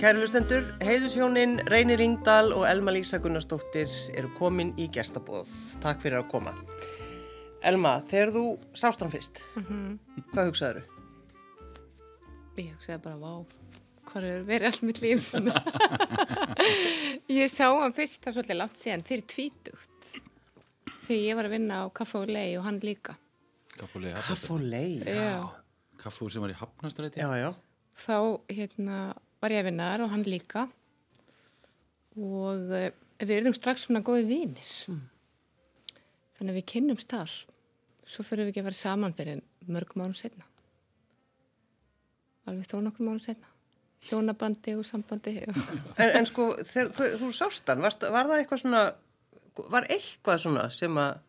Kæru lustendur, heiðusjónin Reynir Ringdal og Elma Lísa Gunnarsdóttir eru komin í gestabóð. Takk fyrir að koma. Elma, þegar þú sást hann fyrst, mm -hmm. hvað hugsaður þau? Ég hugsaði bara, vá, hvað er verið allt mitt líf? ég sá hann fyrst, það er svolítið langt síðan, fyrir tvítugt. Þegar ég var að vinna á Kaffa og Lei og hann líka. Kaffa og Lei? Kaffa og Lei, já. Kaffa sem var í Hafnastræti? Já, já. Þá, hérna, var ég að vinna þar og hann líka. Og uh, við erum strax svona góði vinir. Mm. Þannig að við kynnumst þar. Svo fyrir við ekki að vera saman fyrir mörgum árum setna. Alveg þó nokkrum árum setna. Hjónabandi og sambandi. en, en sko, þegar þú, þú sást hann, var, var það eitthvað svona, var eitthvað svona sem að...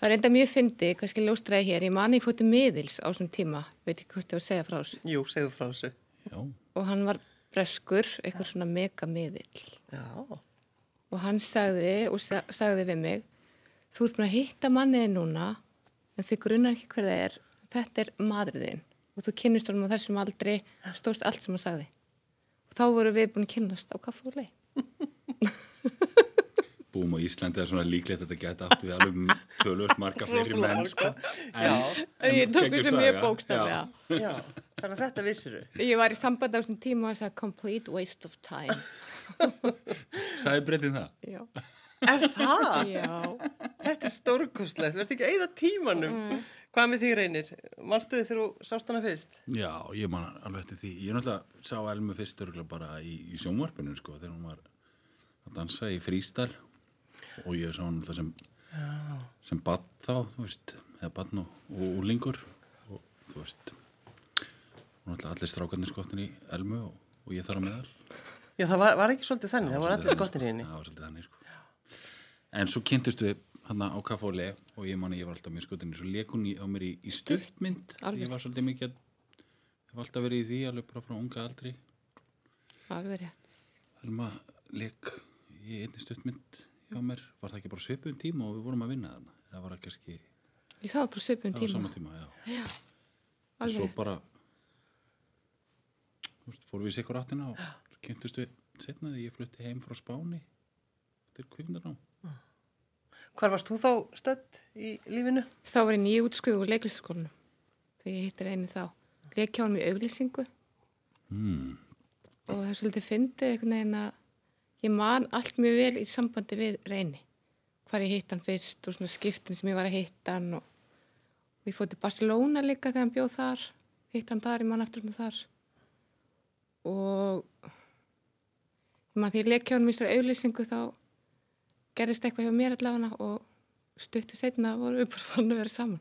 Það er enda mjög fyndi, kannski ljóstræði hér, ég mani fótið miðils á svona tíma, veit ekki hvort ég var að segja frá þessu. Jú, segðu frá þessu. Já. Og hann var breskur, eitthvað svona mega miðil. Já. Og hann sagði, og sagði við mig, þú ert búin að hitta manniði núna en þið grunnar ekki hver það er. Þetta er maðurðin og þú kynnist honum á þessum aldrei stóðst allt sem hann sagði. Og þá voru við búin að kynnast á kaffu og lei Búum á Íslandi er svona líklegt að þetta geta aftur við alveg tölvöld marga fleiri menn sko. Já, ég tók þessu mjög bókstaflega. Já, þannig að þetta vissir þau Ég var í samband á þessum tíma og það sagði complete waste of time Sæði breytið það? Já Er það? Já. Þetta er stórkostlegt, verður ekki eigða tímanum. Mm. Hvað með því reynir? Mannstuði þegar þú sást hana fyrst? Já, ég man alveg eftir því. Ég náttúrulega sá Elmu fyrst örgulega bara í, í sjónvarpinu sko, þegar hún var að dansa í frístæl og ég sá hún alltaf sem, sem badn þá, þú veist, eða badn og, og úlingur og þú veist, allir strákarnir skottin í Elmu og, og ég þar á meðal. Já, það var, var ekki svolítið þannig, það, var allir skottin í henni. Já, það var svolítið þannig, sko. En svo kynntust við hann á kaffóli og ég man að ég var alltaf mjög skotinni svo lekun á mér í, í stuttmynd Alveg. ég var svolítið mikið ég var alltaf verið í því alveg bara frá unga aldri Alveg rétt Helma lek í einni stuttmynd hjá mér var það ekki bara svipun tíma og við vorum að vinna þarna það var ekki Ég það var bara var tíma tíma já. Já, og svo bara fórum við sikkur áttina og kynntust við setna því ég flutti heim frá Spáni til kvikmyndarnám Hvar varst þú þá stödd í lífinu? Þá var ég nýjútskuð úr leiklistaskólinu þegar ég hittir einu þá. Leik hjá hann í auglýsingu hmm. og það er svolítið fyndið einhvern veginn að ég man allt mjög vel í sambandi við reyni. Hvar ég hitt hann fyrst og svona skiptin sem ég var að hitta hann og, og ég fótt til Barcelona líka þegar hann bjóð þar. Hitt hann þar, ég man eftir hann þar. Og man því ég leik hjá hann í þessari auglýsingu þá gerist eitthvað hjá mér allavega og stuttu setna voru við bara fann að vera saman.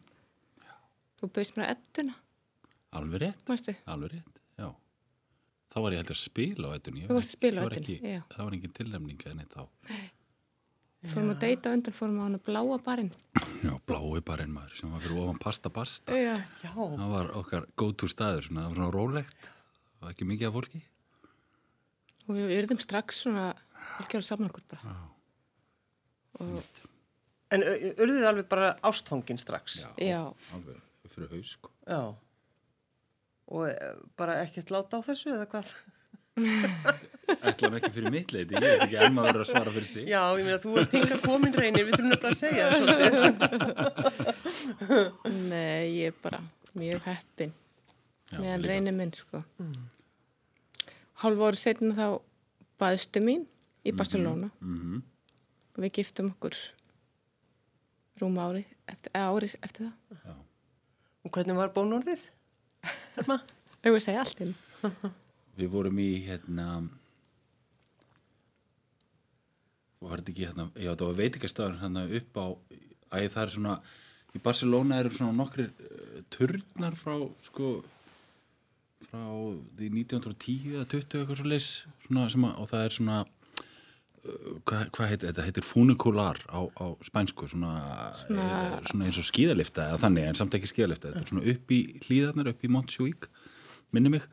Þú bauðst mér að edduna, alveg rétt? Alveg rétt, já. Þá var ég heldur að spila á ettunni. Þú varst að spila á Eddunni, já. Það var engin tilnefning en eitt þá. Fórum að deyta undan, fórum á hann að bláa barinn. Já, blái barinn maður sem var fyrir ofan pasta pasta. Já. Já. Það var okkar go-to staður, svona, það var svona rólegt. Það var ekki mikið af fólki. Og við yrðum strax svona, ekki ára saman okkur bara. Og, En urðuð þið alveg bara ástfangin strax? já, Alveg fyrir haus, sko. Já. Og eh, bara ekkert láta á þessu eða hvað? Ætlaðum ekki fyrir mitt leiti, ég veit ekki enn að vera að svara fyrir sig. Já, ég meina þú ert hinga komin reynir, við þurfum nefnilega að segja nei, ég er bara mjög heppin Já, meðan reynir minn, sko. Hálf ári setna þá baðstu mín í Barcelona Mhm. og við giftum okkur rúma ári eftir, eða ári eftir það. Og hvernig var bónorðið? Þau voru að segja allt inn. Við vorum í, hérna, var þetta ekki, hérna, já, það var veitingastafur hérna upp á, æ, það er svona, í Barcelona eru svona nokkrir uh, turnar frá, sko, frá því 1910 eða 20 eitthvað svo leys, að, og það er svona, uh, hvað, hvað heitir þetta, heitir funicular á, á spænsku, svona, svona, svona eins og skíðalifta eða þannig, en samt ekki skíðalifta, þetta er svona upp í hlýðarnar, upp í Montjuík, minni mig,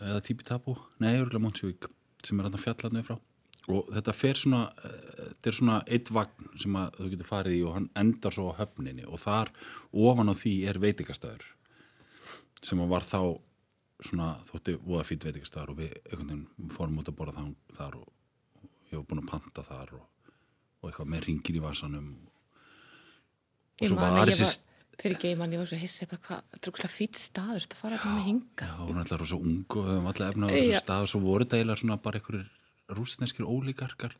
eða Tibitabu, nei, örgulega Montjuík sem er þarna fjallarnu frá. Og þetta fer svona eh, þetta er svona eitt vagn sem að þú getur farið í og hann endar svo á höfninni og þar ofan á því er veitingastæður sem að var þá svona þótti voða fýtt veitingastæðar og við einhvern veginn við fórum út að borða þar og, og ég var búin að panta þar og, og eitthvað með ringir í vasanum. Og Ég svo var þessi var, fyrir ekki, ég man, ég var svo hissi, bara hvað, þetta er úkslega fýtt staður, þetta fara hérna með hinga. Já, hún er alltaf rosa ung og við höfum alltaf efna á þessu stað og svo voru þetta eiginlega svona bara einhverjir rústneskir ólíkarkar.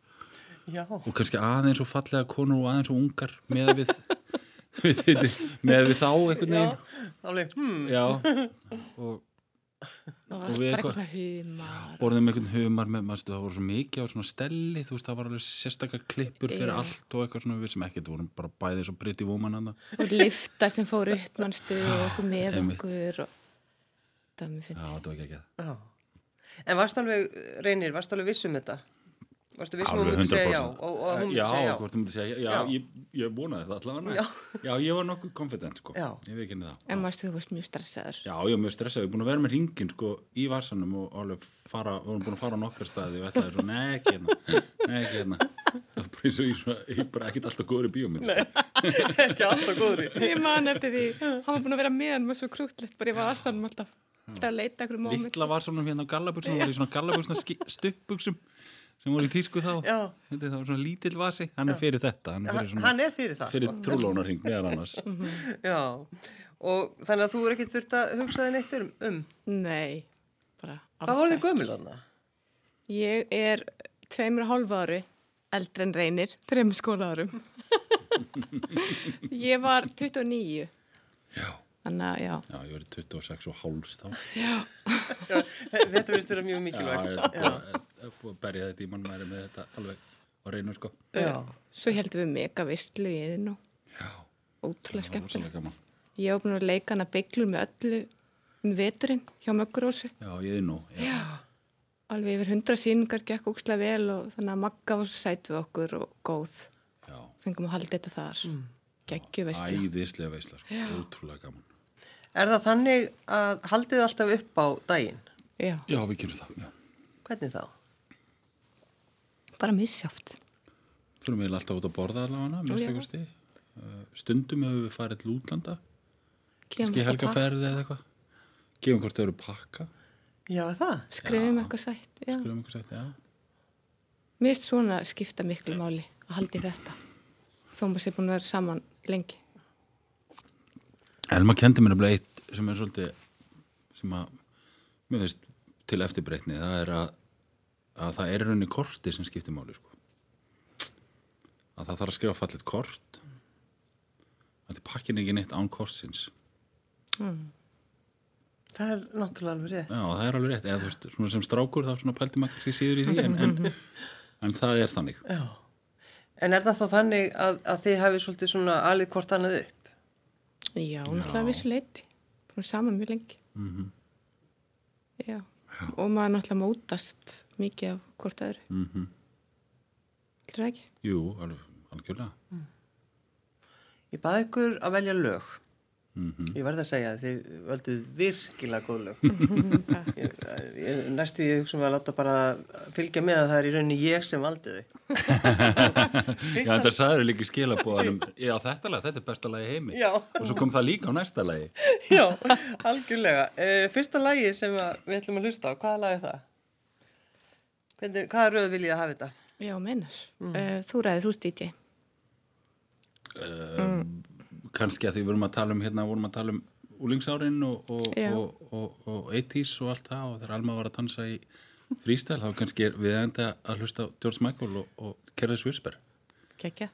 Já, og kannski aðeins og fallega konur og aðeins og ungar með við, við, við, með við þá einhvern já, veginn. alveg, hmm, Já, og Og við borðum einhvern humar með, maður, það voru svo mikið á svona stelli, þú veist, það var alveg sérstakar klippur fyrir Já. allt og eitthvað svona við sem ekkert vorum bara bæðið svo britt í vóman hann Og lifta sem fór upp mannstu og okkur með okkur og það var mjög já. En varst alveg, Reynir, varst alveg viss um þetta? Varstu viss um að hún myndi segja já 100%. og, og hún myndi Já, segja já? hvort þú myndi segja, já, Já. Ég, ég vonaði það allavega Já. já, ég var nokkuð confident, sko Já. Ég veit ekki henni það En mannstu þú varst mjög stressaður. Já, ég var mjög stressað, ég er búin að vera með ringin sko í varsanum og alveg fara, við vorum búin að fara á nokkra staði og ætlaði svo, nei, ekki hérna, nei, ekki hérna. Það var bara eins og ég, svona, ég er bara ekkert alltaf góður í bíómynd. Sko. Ekki alltaf góður í. Ég man eftir því, hann var búin að vera með hann með svo krútlegt, bara ég var aðstæðanum alltaf. Alltaf að leita ekkur móment. Littla varsanum hérna á gallabuxum, það var í svona gallabuxna stuppbuxum sem voru í tísku þá. Já. Þetta það var svona lítill vasi, hann er fyrir þetta, hann er fyrir svona, hann er fyrir það. fyrir trúlónarhing meðan annars. Já, og þannig að þú er ekki þurft að hugsa þig neitt um. um. Nei, bara Hvað voruð þið gömul þarna? Ég er tveimur og hálfu ári, eldri en reynir, þreim skóla árum. ég var 29, Já, þannig að já. já, ég verið 26 og háls þá. Já, þetta verðist vera mjög Já, mikilvægt. ég búin að- er berja þetta í mann mæri með þetta alveg á reynu, sko. Já. Svo heldum við mega vistlu í þinn og Já, ótrúlega gaman. Ég var búin að leika hana bygglur með öllu um veturinn hjá Möggurósu. Já, ég er nú, já. Alveg yfir hundra síningar gekk ókslega vel og þannig að Magga var svo sæt við okkur og góð. já. Fengum að halda þetta þar. Mm. Gekkju veistlu. Æðislega veisla, sko. ótrúlega gaman. Er það þannig að haldið alltaf upp á daginn? Já, Já, við gerum það, já. Hvernig þá? Bara missjáft. Fyrir mig alltaf út að borða allavega, stið. Stundum hefur við farið til útlanda, kannski helgaferði eða eitthvað. Gefum hvort þau eru pakka, Já, er það? Skrifum eitthvað sætt. Já. skulum eitthvað sagt, já. Mér finnst svona skipta miklu máli að haldi þetta. Þó maður sé búin að vera saman lengi. Elma kendi mér nefnilega eitt sem er svolítið, sem að, mér finnst til eftirbreytni, það er að, að það er í rauninni korti sem skiptir máli, sko. Að það þarf að skrifa fallit kort, að þið pakkin ekki neitt án kortsins. Það er náttúrulega alveg rétt. Já, það er alveg rétt, eða þú veist, svona sem strákur þá svona pælti maður kannski síður í því, en, en, en það er þannig. Já. En er það þá þannig að, að þið hafið svolítið svona alið hvort annað upp? Já, náttúrulega vissu leiti. Búin saman mjög lengi. Mhm. Já. Og maður náttúrulega mótast mikið af hvort öðru. Mm -hmm. Heldur það ekki? Jú, alveg, algjörlega. Ég baði ykkur að velja lög. Mhm. Ég verði að segja að þið völduð virkilega góð lög. ég, ég, næstu ég hugsa um að láta bara fylgja með að það er í rauninni ég sem valdi þau. Já, þetta sagður líka í skilabóðanum, já, þetta lag, þetta er besta lagi í heimi. Já. Og svo kom það líka á næsta lagi. Já, algjörlega. Uh, fyrsta lagi sem að, við ætlum að hlusta á, hvaða lag er það? Hvernig, hvaða röð vil ég að hafa þetta? Já, meinar. Mm. þú ræðir úr DJ. Kannski að því við vorum að tala um, hérna, vorum að tala um úlingsárin og, og, og, og, og 80s og allt það og þegar Alma var að dansa í freestyle, þá kannski er við enda að hlusta George Michael og, og Careless Whisper. Kekja.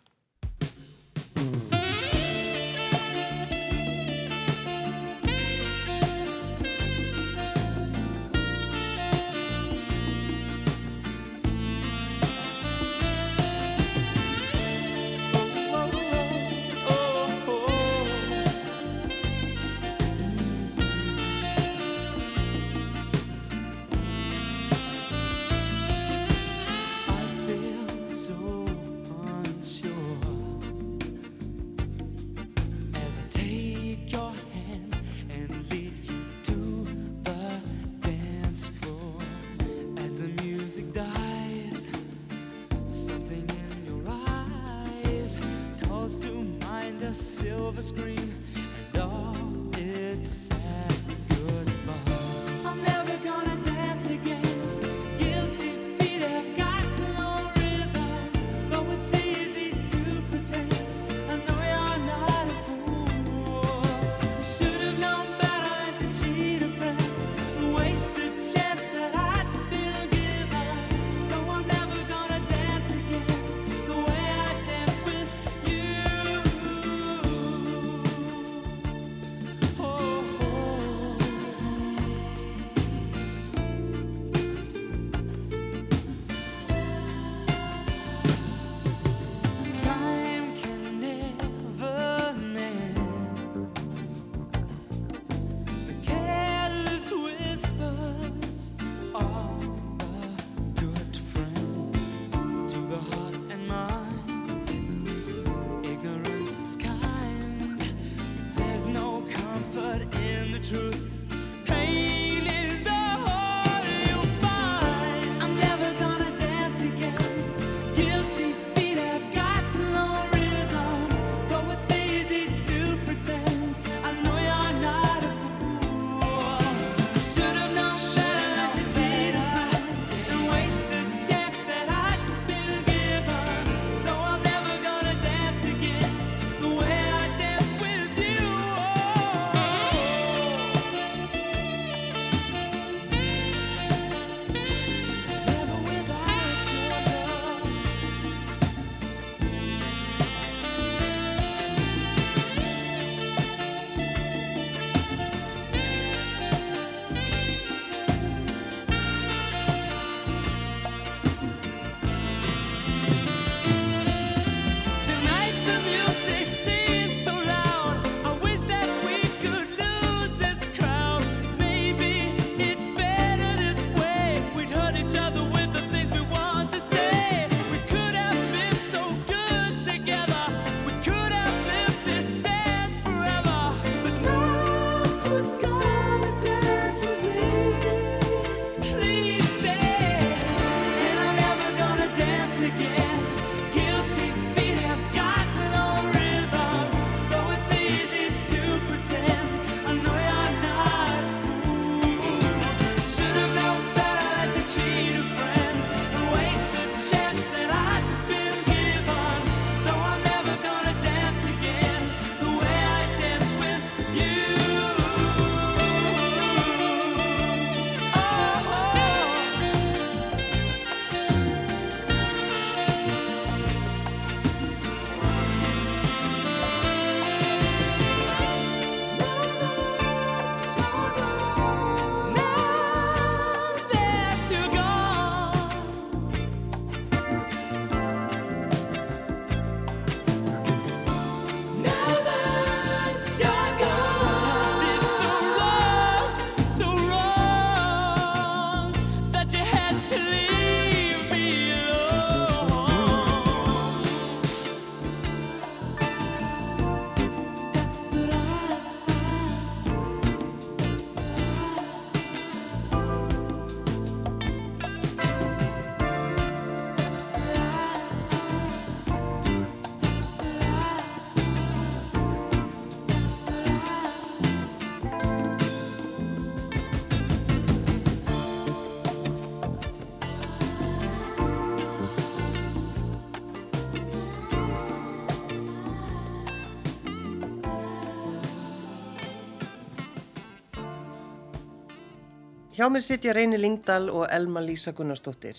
Hjá mér sitja Reyni Lingdal og Elma Lísa Gunnarsdóttir.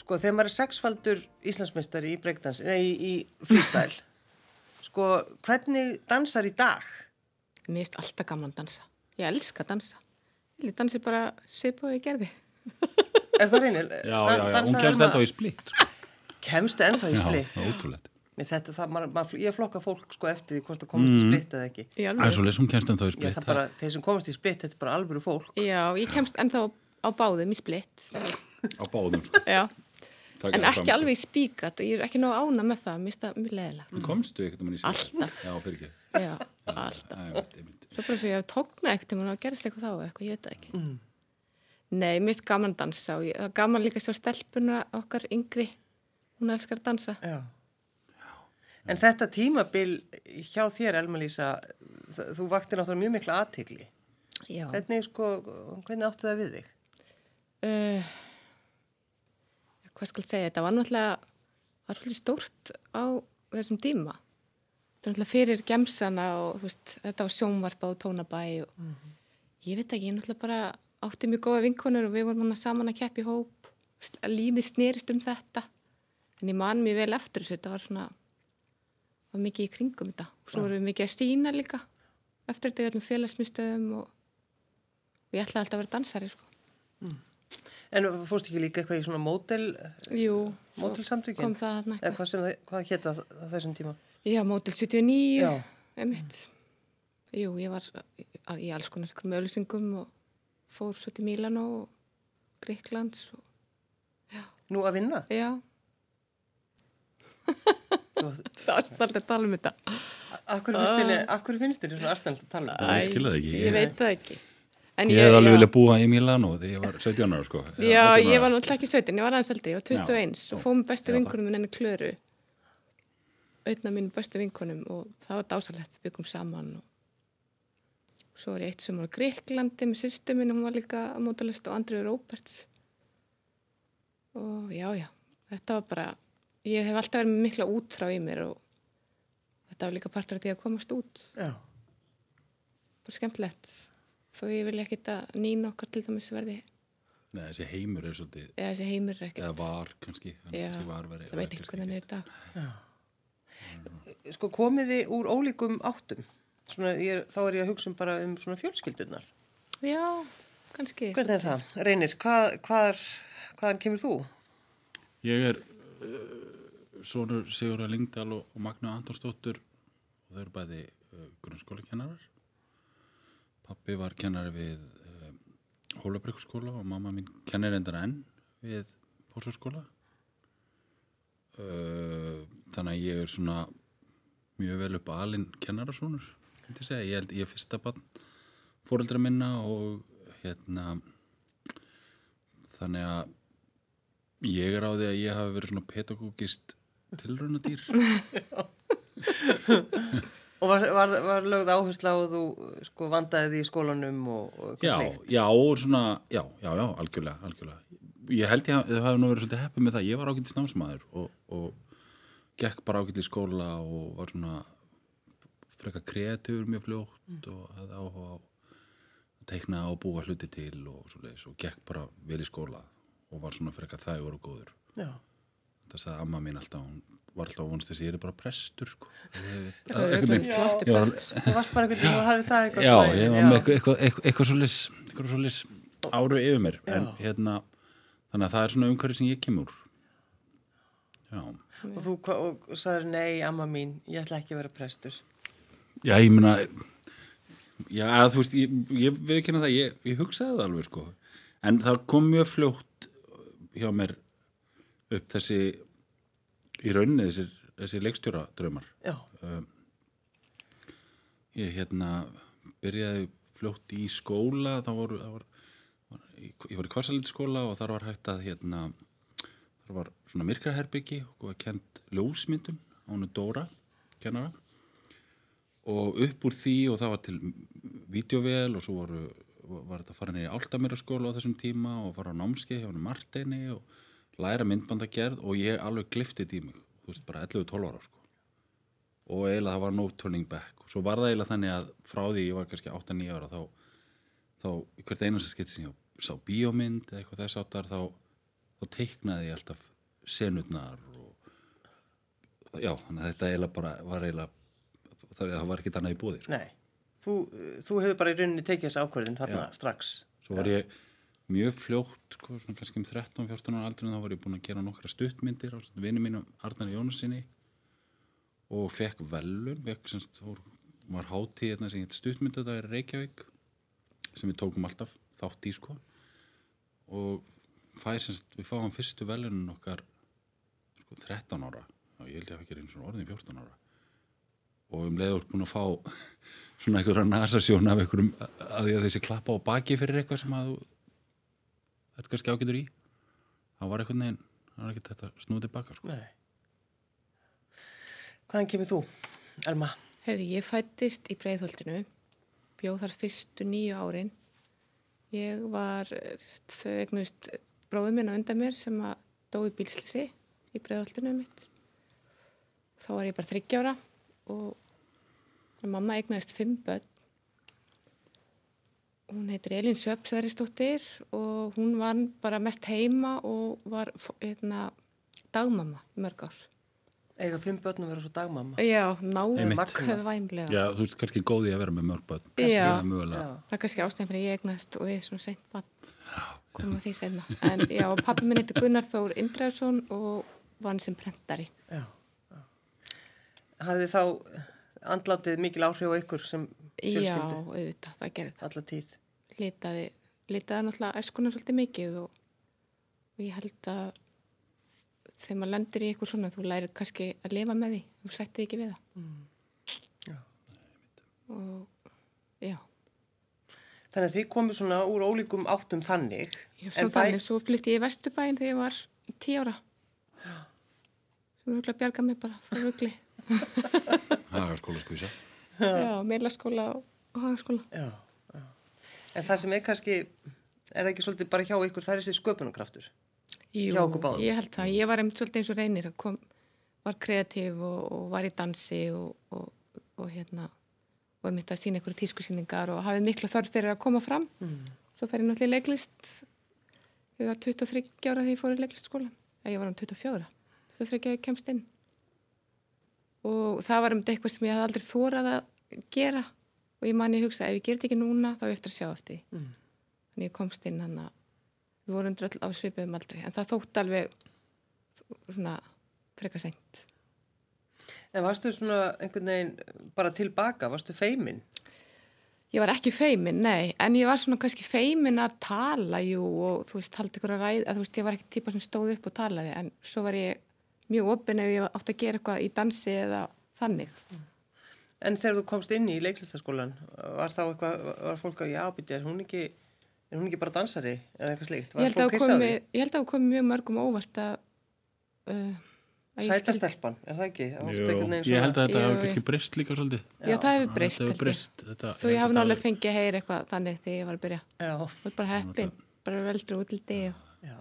Sko, þegar maður er sexfaldur Íslandsmeistari í breakdans, nei, í, í freestyle, sko, hvernig dansar í dag? Mér finnst alltaf gaman að dansa. Ég elska að dansa. Ég dansi bara svipa og ég gerði. Er það Reyni? Já, já, já, hún kemst ennþá í splitt sko. Kemstu ennþá í Já, splitt? það er Nei, þetta, það, maður, maður, ég flokka fólk sko eftir því hvort það komast í splitt eða ekki. Í Það er svo leys, hún kemst ennþá í Já, splitt það bara, þeir sem komast í splitt, þetta er bara alvöru fólk. Já, ég kemst ennþá á báðum í splitt. á báðum. Já. En ekki alveg í spíkat og ég er ekki nóg ána með það. Mér finnst það mjög leðilegt. Komstu ekkert um hann í splitt? Alltaf. Já, fyrir ekki Já, alltaf. Svo bara svo ég hef tóknað ekkert um hann og gerist eitthvað þá eitthvað, ég En þetta tímabil hjá þér, Elma Lísa, þú vakti náttúrulega mjög mikla aðtegli. Já. Hvernig, sko, hvernig áttu það við þig? Uh, hvað skal ég segja, þetta var náttúrulega, var svolítið stórt á þessum tíma. Þetta var náttúrulega fyrir gemsana og veist, þetta var sjónvarpa og tónabæ og ég veit ekki, ég náttúrulega bara átti mjög góða vinkonur og við vorum saman að keppa í hóp. Lífið snerist um þetta. En ég man mjög vel eftir þessu, þetta var svona, var mikið í kringum þetta. Og svo vorum við mikið að sína líka eftir þetta í öllum félagsmyndstöðum og, og ég ætlaði alltaf að vera dansari, sko. En fórst ekki líka eitthvað í svona mótel, Jú, svo mótelsamtökin? kom það Eða eitthvað. hvað það, hvað hétta á þessum tíma? Já, mótil 79, Já. emitt. Jú, ég var í alls konar ykkur með öllusingum og fór svo til Mílan og Gríklands og Nú að vinna? já, sást alltaf að tala um þetta. akkur finnst þér, þér svona aðstæðan að tala um þetta? Ég skil það ekki. Ég veit það ekki. En Ég hef alveg já, viljað búa í Milano þegar ég var 17 ára sko Já, 18 ég var náttúrulega ekki 17, ég var aðeins eldri, ég var 21 Já, og fóðum bestu já, vinkunum minn henni Klöru, auðna mínu bestu vinkunum og það var dásalegt, við byggum saman og svo var ég eitt sem var á Greiklandi með sýstu minn, hún var líka mótalist og Andriður Róberts og já, já, þetta var bara, ég hef alltaf verið mikla útþrá í mér og þetta var líka partur af því að komast út, Já. bara skemmtilegt, þó ég vil ekki að nýna okkar til dæmis verði, Nei, þessi heimur er svolítið eða þessi heimur er eða ekkert, var kannski Já, þessi var veri, það veit ekki hvernig hann er í dag. Sko komið þið úr ólíkum áttum? Svona, ég, þá er ég að hugsa um bara um svona fjölskyldunar. Já, kannski. Hvernig er það? Reynir, hvað, hvar, hvaðan kemur þú? Ég er uh, sonur Sigurða Lingdal og, og Magna Antonsdóttur og þau eru bæði uh, grunnskólakennarar. Pappi var kennari við uh, Hólabrykkurskóla og mamma mín kennir endara enn við Fórsvárskóla. Uh, þannig að ég er svona mjög vel upp alinn segja. ég held ég er fyrsta barn fóreldra minna og hérna þannig að Ég er á því að ég hafi verið svona pedagógist tilraunadýr. Og var, var, var lögð áhersla á að þú sko vandaði því í skólanum og, og eitthvað já, slikt? já, og svona, já, já, já, algjörlega, algjörlega. Ég held ég að þau hafi nú verið svolítið heppið með það. Ég var ágætt snámsmaður og, og gekk bara ágætt í skóla og var svona frekar kreatífur mjög fljótt og hafði áhuga á að teikna og búa hluti til og svo leiðis og gekk bara vel í skóla og var svona frekar þægur og góður. Já. Það sagði amma mín alltaf, hún var alltaf að vonast þess að ég er bara prestur, sko. Það er flotti prestur. Þú varst bara einhvern veginn og hafði það eitthvað Já, svona- ég var með eitthvað, eitthvað, eitthvað, eitthvað svo lis, eitthvað svo lis áru yfir mér, en hérna, þannig að það er svona umhverfið sem ég kemur. Já, Og þú hva- og sagður, nei, amma mín, ég ætla ekki að vera prestur. já, ég meina, já, þú veist, ég, ég við ekki það, ég, ég hugsaði það alveg, sko, en það kom mjög fljótt hjá mér upp þessi, í rauninni þessi, þessi leikstjóra draumar. Já. Ég hérna byrjaði fljótt í skóla, þá voru, var, var, ég var í kvarsalit skóla og þar var hægt að hérna, þar var svona myrkraherbyggi og var kent ljósmyndum, ánu Dóra, kennara og upp úr því og það var til vídeovel og svo voru, var þetta að fara niður í Áltamýra skóla á þessum tíma og fara á námskeið hjá hann Marteini og læra myndbandagerð og ég alveg gliftið í mig, þú veist, bara 11-12 ára sko. Og eiginlega það var no turning back. Og svo var það eiginlega þannig að frá því ég var kannski 8-9 ára þá, þá hvert einasta skipt sem ég sá bíómynd eða eitthvað þess áttar þá, þá teiknaði ég alltaf senurnar og já, þannig að þetta eiginlega bara var eiginlega það, var ekkert annað í bóði sko. Nei, þú, þú hefur bara í rauninni tekið þessa ákvörðin þarna strax. svo var ég mjög fljótt sko, kannski um 13-14 ára aldrei þá var ég búin að gera nokkra stuttmyndir á vinnu mínum Arnar Jónasinni og fekk velun fekk semst, var hátíð hérna sem heit stuttmyndadagur í Reykjavík sem við tókum alltaf þátt í sko. Og fær semst, við fáum fyrstu velunum okkar sko 13 ára. Og ég held ég að ekki einu svona orðin 14 ára. Og um leiður búin að fá svona einhverja nasasjón af einhverjum að því að þessi klappa á baki fyrir eitthvað sem að þú ert kannski ágætur í það var einhvern veginn, það var ekki þetta snúið tilbaka sko. Nei. Hvaðan kemur þú, Elma? Herði, ég fættist í Breiðholtinu, bjóð þar fyrstu nýju árin. Ég var, þau eignust bróður minn á undan mér sem að dó í bílslisi í Breiðholtinu mitt. Þá var ég bara þryggjára og mamma eignast fimm börn. Hún heitir Elin Söpsveristóttir og hún var bara mest heima og var hérna, dagmamma mörg ár. Eiga fimm börnum vera svo dagmamma. Já, náðu makkvæmlega. Já, þú veist kannski góði að vera með mörg börn Já. Eða mögulega. Já. Það er kannski ástæðan fyrir ég eignast og við svona seint bann komum því senna. En já, pappi minn heitir Gunnar Þór Indræðsson og vann sem prentari. Já. já. Hafði þá andlátið mikil áhrif á ykkur sem Já, fjölskyldu auðvitað, það gerði það. alla tíð? Litaði, litaði náttúrulega æskuna svolítið mikið og, og ég held að þegar maður lendir í eitthvað svona, þú lærir kannski að lifa með því, þú sættið ekki við það. Já. Og já, Þannig að þið komið svona úr ólíkum áttum þannig. já svo þannig, svo flytti ég í Vesturbæinn þegar ég var tí ára. Svo rúglega bjarga mig bara frá rugli. Hagaskóla skvísa Já, meðlaskóla og hagaskóla. Já, já. En það sem er kannski, er það ekki svolítið bara hjá ykkur, það er þessi sköpunarkraftur? Jú, Hjá okkur báðum. ég held það. Ég var einmitt svolítið eins og reynir kom, var kreatív og, og var í dansi og, og, og hérna, og einmitt að sína ykkur tískusýningar og hafið mikla þörf fyrir að koma fram. Mm. Svo fer ég náttúrulega í leiklist. Ég var 23 ára þegar ég fór í leiklistskólan. Ég var um 24. 23 ára ég kemst inn. Og það var um eitthvað sem ég hafði aldrei þórað að gera og ég man ég hugsa ef ég ger þetta ekki núna þá er ég eftir að sjá eftir. Mm. Þannig ég komst inn hann að við vorum dröll á svipiðum aldrei en það þótt alveg svona frekar seint. En varstu svona einhvern veginn bara tilbaka, varstu feimin? Ég var ekki feimin, nei, en ég var svona kannski feimin að tala, jú, og þú veist, haldi ykkur að ræða, að þú veist, ég var ekki típa sem stóð upp og talaði, en svo var ég mjög opinn ef ég átti að gera eitthvað í dansi eða þannig. En þegar þú komst inn í leiklistaskólan, var þá eitthvað, var fólk að já, byrja, er hún ekki, er hún ekki bara dansari eða eitthvað slíkt? Ég held, að það komi, því? ég held að það komi mjög mörgum óvart að, uh. Sætastelpan, er það ekki? Veginn ég held að þetta jú. kannski breyst líka svolítið Já, það hefur breyst, Þetta hefur breyst þetta- Svo ég hafi nálega fengið að heyra eitthvað þannig þegar ég var að byrja. Já, Þú ert bara heppin, bara veldri útliti og já.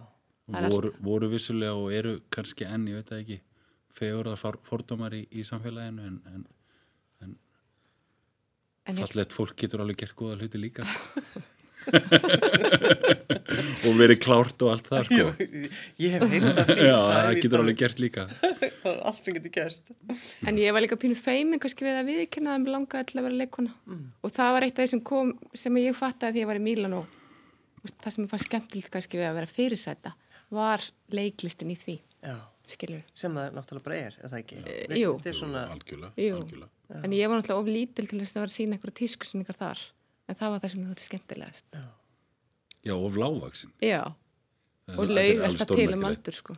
Það voru, voru vissulega og eru kannski enn, ég veit það ekki fegur að fordómar í, í samfélaginu en, en en ég, fallegt fólk getur alveg gert góða hluti líka sko. og verið klárt og allt það sko. Ég hef heyrt að því. já, það getur alveg gert líka Allt sem getur gerst. en ég var líka pínu feimin kannski við að viðkynna að mér langaði til að vera leikona og það var eitt af því sem kom sem ég fattaði því ég var í Mílan og það sem ég fannst skemmtilegt kannski við að vera fyrirsæta var leiklistin í því Já, skilur sem það náttúrulega bara er, er það ekki? jú. Þetta er svona, algjörlega, Jú. algjörlega. en ég var náttúrulega of lítil til þess að vera að sína einhverja tískusningar þar en það var það sem ég þótti skemmtilegast. Já, og lágvaksin já, Þetta og þetta laug alveg alltaf til um aldur sko.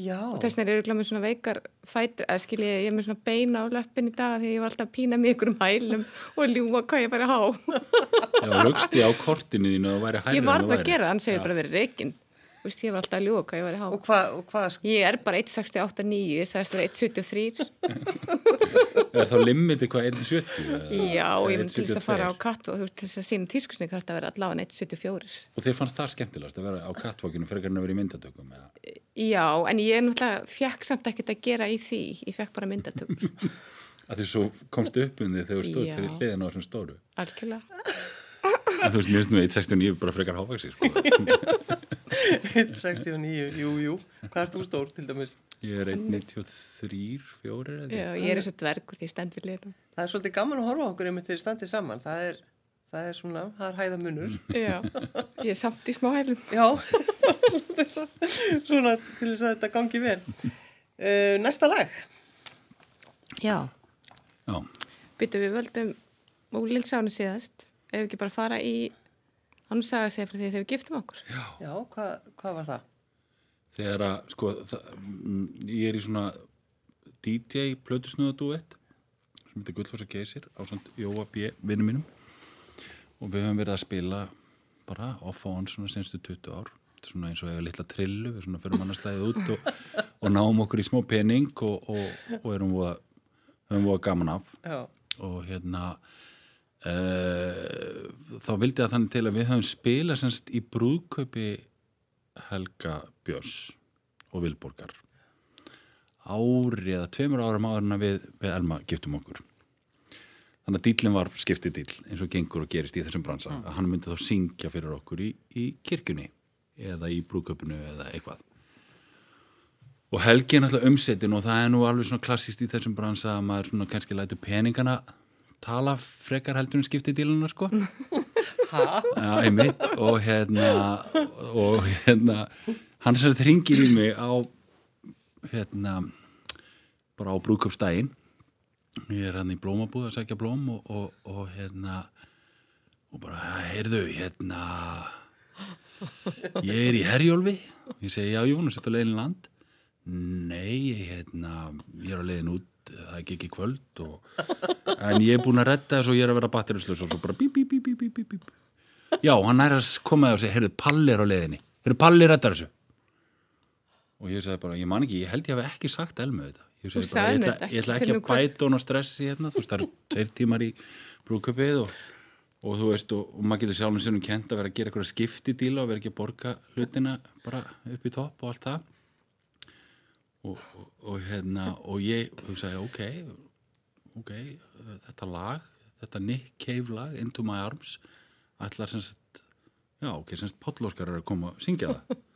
Já, og þess vegna er ég með svona veikar fætur, eða skil ég, ég er með svona beina á löppin í dag því ég var alltaf að pína mig ykkur um hælum og ljúa hvað ég væri há. Já, lögsti á kortinu þínu og væri hærri ég varð þú að gera það, hann segir Já. bara verið reygin Vist, ég var alltaf að ljúa hvað ég væri há. Og hvað, og hvað, ég er bara 1,68,9 ég sagðist vera 1,73 er þá limiti hvað 1,70 já, ég myndi til þess að 1,72? fara á katt og þú veist til þess að sína tískusning þarf þetta að vera allavega 1,74 og þið fannst það skemmtilegast að vera á kattvokinu fyrir að vera í myndatökum eða? já, en ég náttúrulega fekk samt ekkert að gera í því ég fekk bara myndatökur. Að því svo komst upp um því þegar þú stóð fyrir hliðin á En þú veist, mér finnst nú 169 bara frekar hávaxi sko. 169, jú, jú. Hvað ert þú stór til dæmis? Ég er 193, 4 eða Já, ég er eins og dvergur því ég stend við liðum. Það er svolítið gaman að horfa á okkur einmitt þegar þið standið saman. Það er, það er svona, það er hæða munur. Já, ég er samt í smá hælum. Já, svona til þess að þetta gangi vel. Uh, næsta lag. Já. Já, Byttu við völdum úlingsánu síðast. Ef við ekki bara fara í, hann sagði að segja frá því þegar við giftum okkur. Já, hvað, hvað var það? þegar að, sko, það, mm, ég er í svona DJ plötusnöða duett sem heitir Gullfossa Geysir á samt Jóa B. vinnu mínum og við höfum verið að spila bara off og on svona senstu 20 ár Þetta er svona eins og hefur litla trillu við svona fyrir mannastæðið út og, og náum okkur í smá pening og, og, og erum voða, höfum voða gaman af Já, og hérna þá vildi að þannig til að við höfum spilað semst í brúðkaupi Helga Björns og Vilborgar. Ári eða tveimur árum árum við, við Elma giftum okkur. Þannig að dýlinn var skiptið dýl eins og gengur og gerist í þessum bransa. Að hann myndi þá syngja fyrir okkur í, í kirkjunni eða í brúðkaupinu eða eitthvað. Og Helgi er náttúrulega umsetin og það er nú alveg svona klassist í þessum bransa að maður svona kannski lætur peningana tala frekar heldur en skiptið dýluna sko. Ha? Já, einmitt. Og hérna og hérna hann sem þetta ringir í mig á hérna bara á brúðköpsdægin ég er hann í blómabúð að segja blóm og, og, og hérna og bara, heyrðu, hérna ég er í Herjólfi. Ég segi, já, Jónas, þetta er leiðin land? Nei, hérna ég er á leiðin út, það ekki ekki kvöld og, en ég er búin að redda þess og ég er að vera batterislaus og svo bara bíp, bíp, bíp, bíp, bíp, bíp já, hann er að koma og segja, heyrðu, Palli er á leiðinni. Heyrðu, Palli reddar þessu. Og ég sagði bara, ég man ekki, ég held ég hef ekki sagt Elmu þetta. Ég, bara, ég, ætla, ég ætla ekki að kvöld. bæta hún á stressi hérna, þú veist, það eru tveir tímar í brúköpið og, og þú veist, og, og maður getur sjálfum sínum kent að vera að gera eitthvað skiptidíla og vera ekki að borga hlutina bara upp í topp og allt það og, og, og hérna og ég hugsaði, ok ok, þetta lag þetta Nick Cave lag, Into My Arms ætlar sem sagt já, ok, sem sagt Páll Óskar er að koma að syngja það.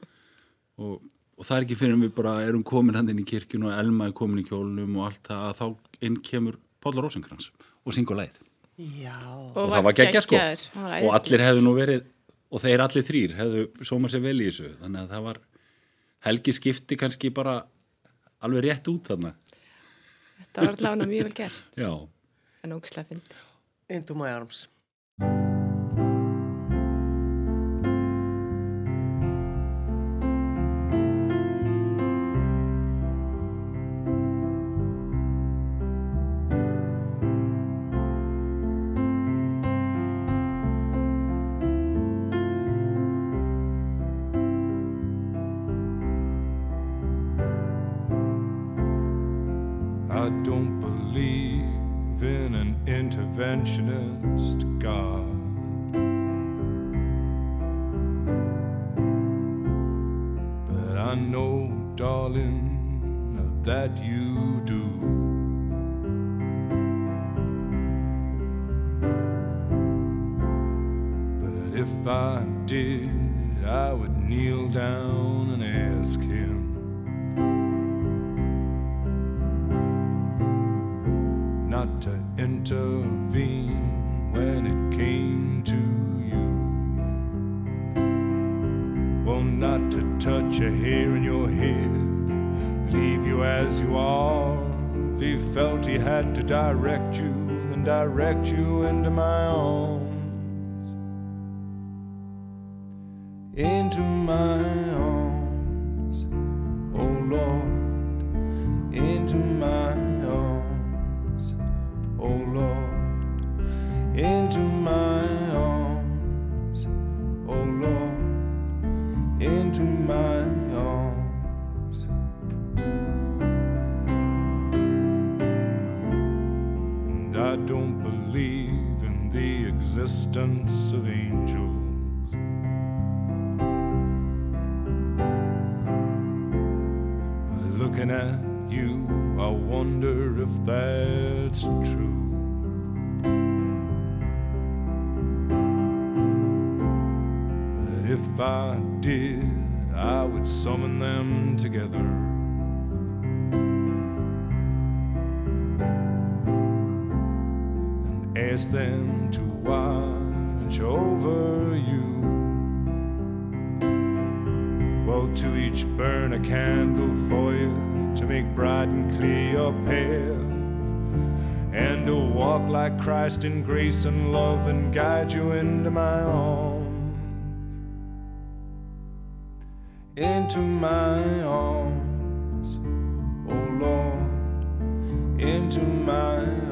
Og, og það er ekki fyrir en við bara erum komin hann inn í kirkjun og Elma er komin í kjólnum og allt það að þá inn kemur Páll Rósenkrans og syngur leið Já. og, það var geggja sko. Og allir hefðu nú verið og þeir allir þrýr hefðu sóma sér vel í þessu þannig að það var helgi skipti kannski bara alveg rétt út þarna Þetta var allavega mjög vel gert, já, en ógislega fyndi. Into my arms. I don't believe in an interventionist God. But I know, darling, that you do. But if I did, I would kneel down to direct you and direct you into my own. Them to watch over you. Well, to each burn a candle for you to make bright and clear your path and to walk like Christ in grace and love and guide you into my arms. Into my arms, oh Lord, into my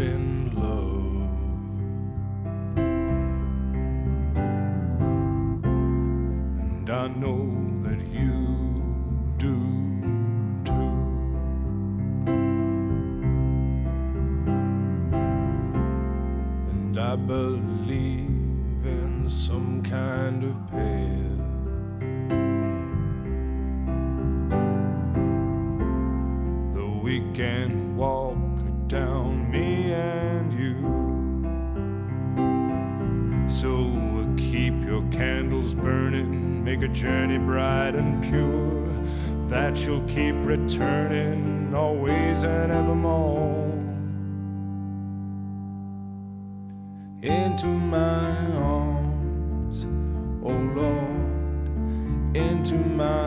living. You'll keep returning always and evermore. Into my arms, oh Lord, into my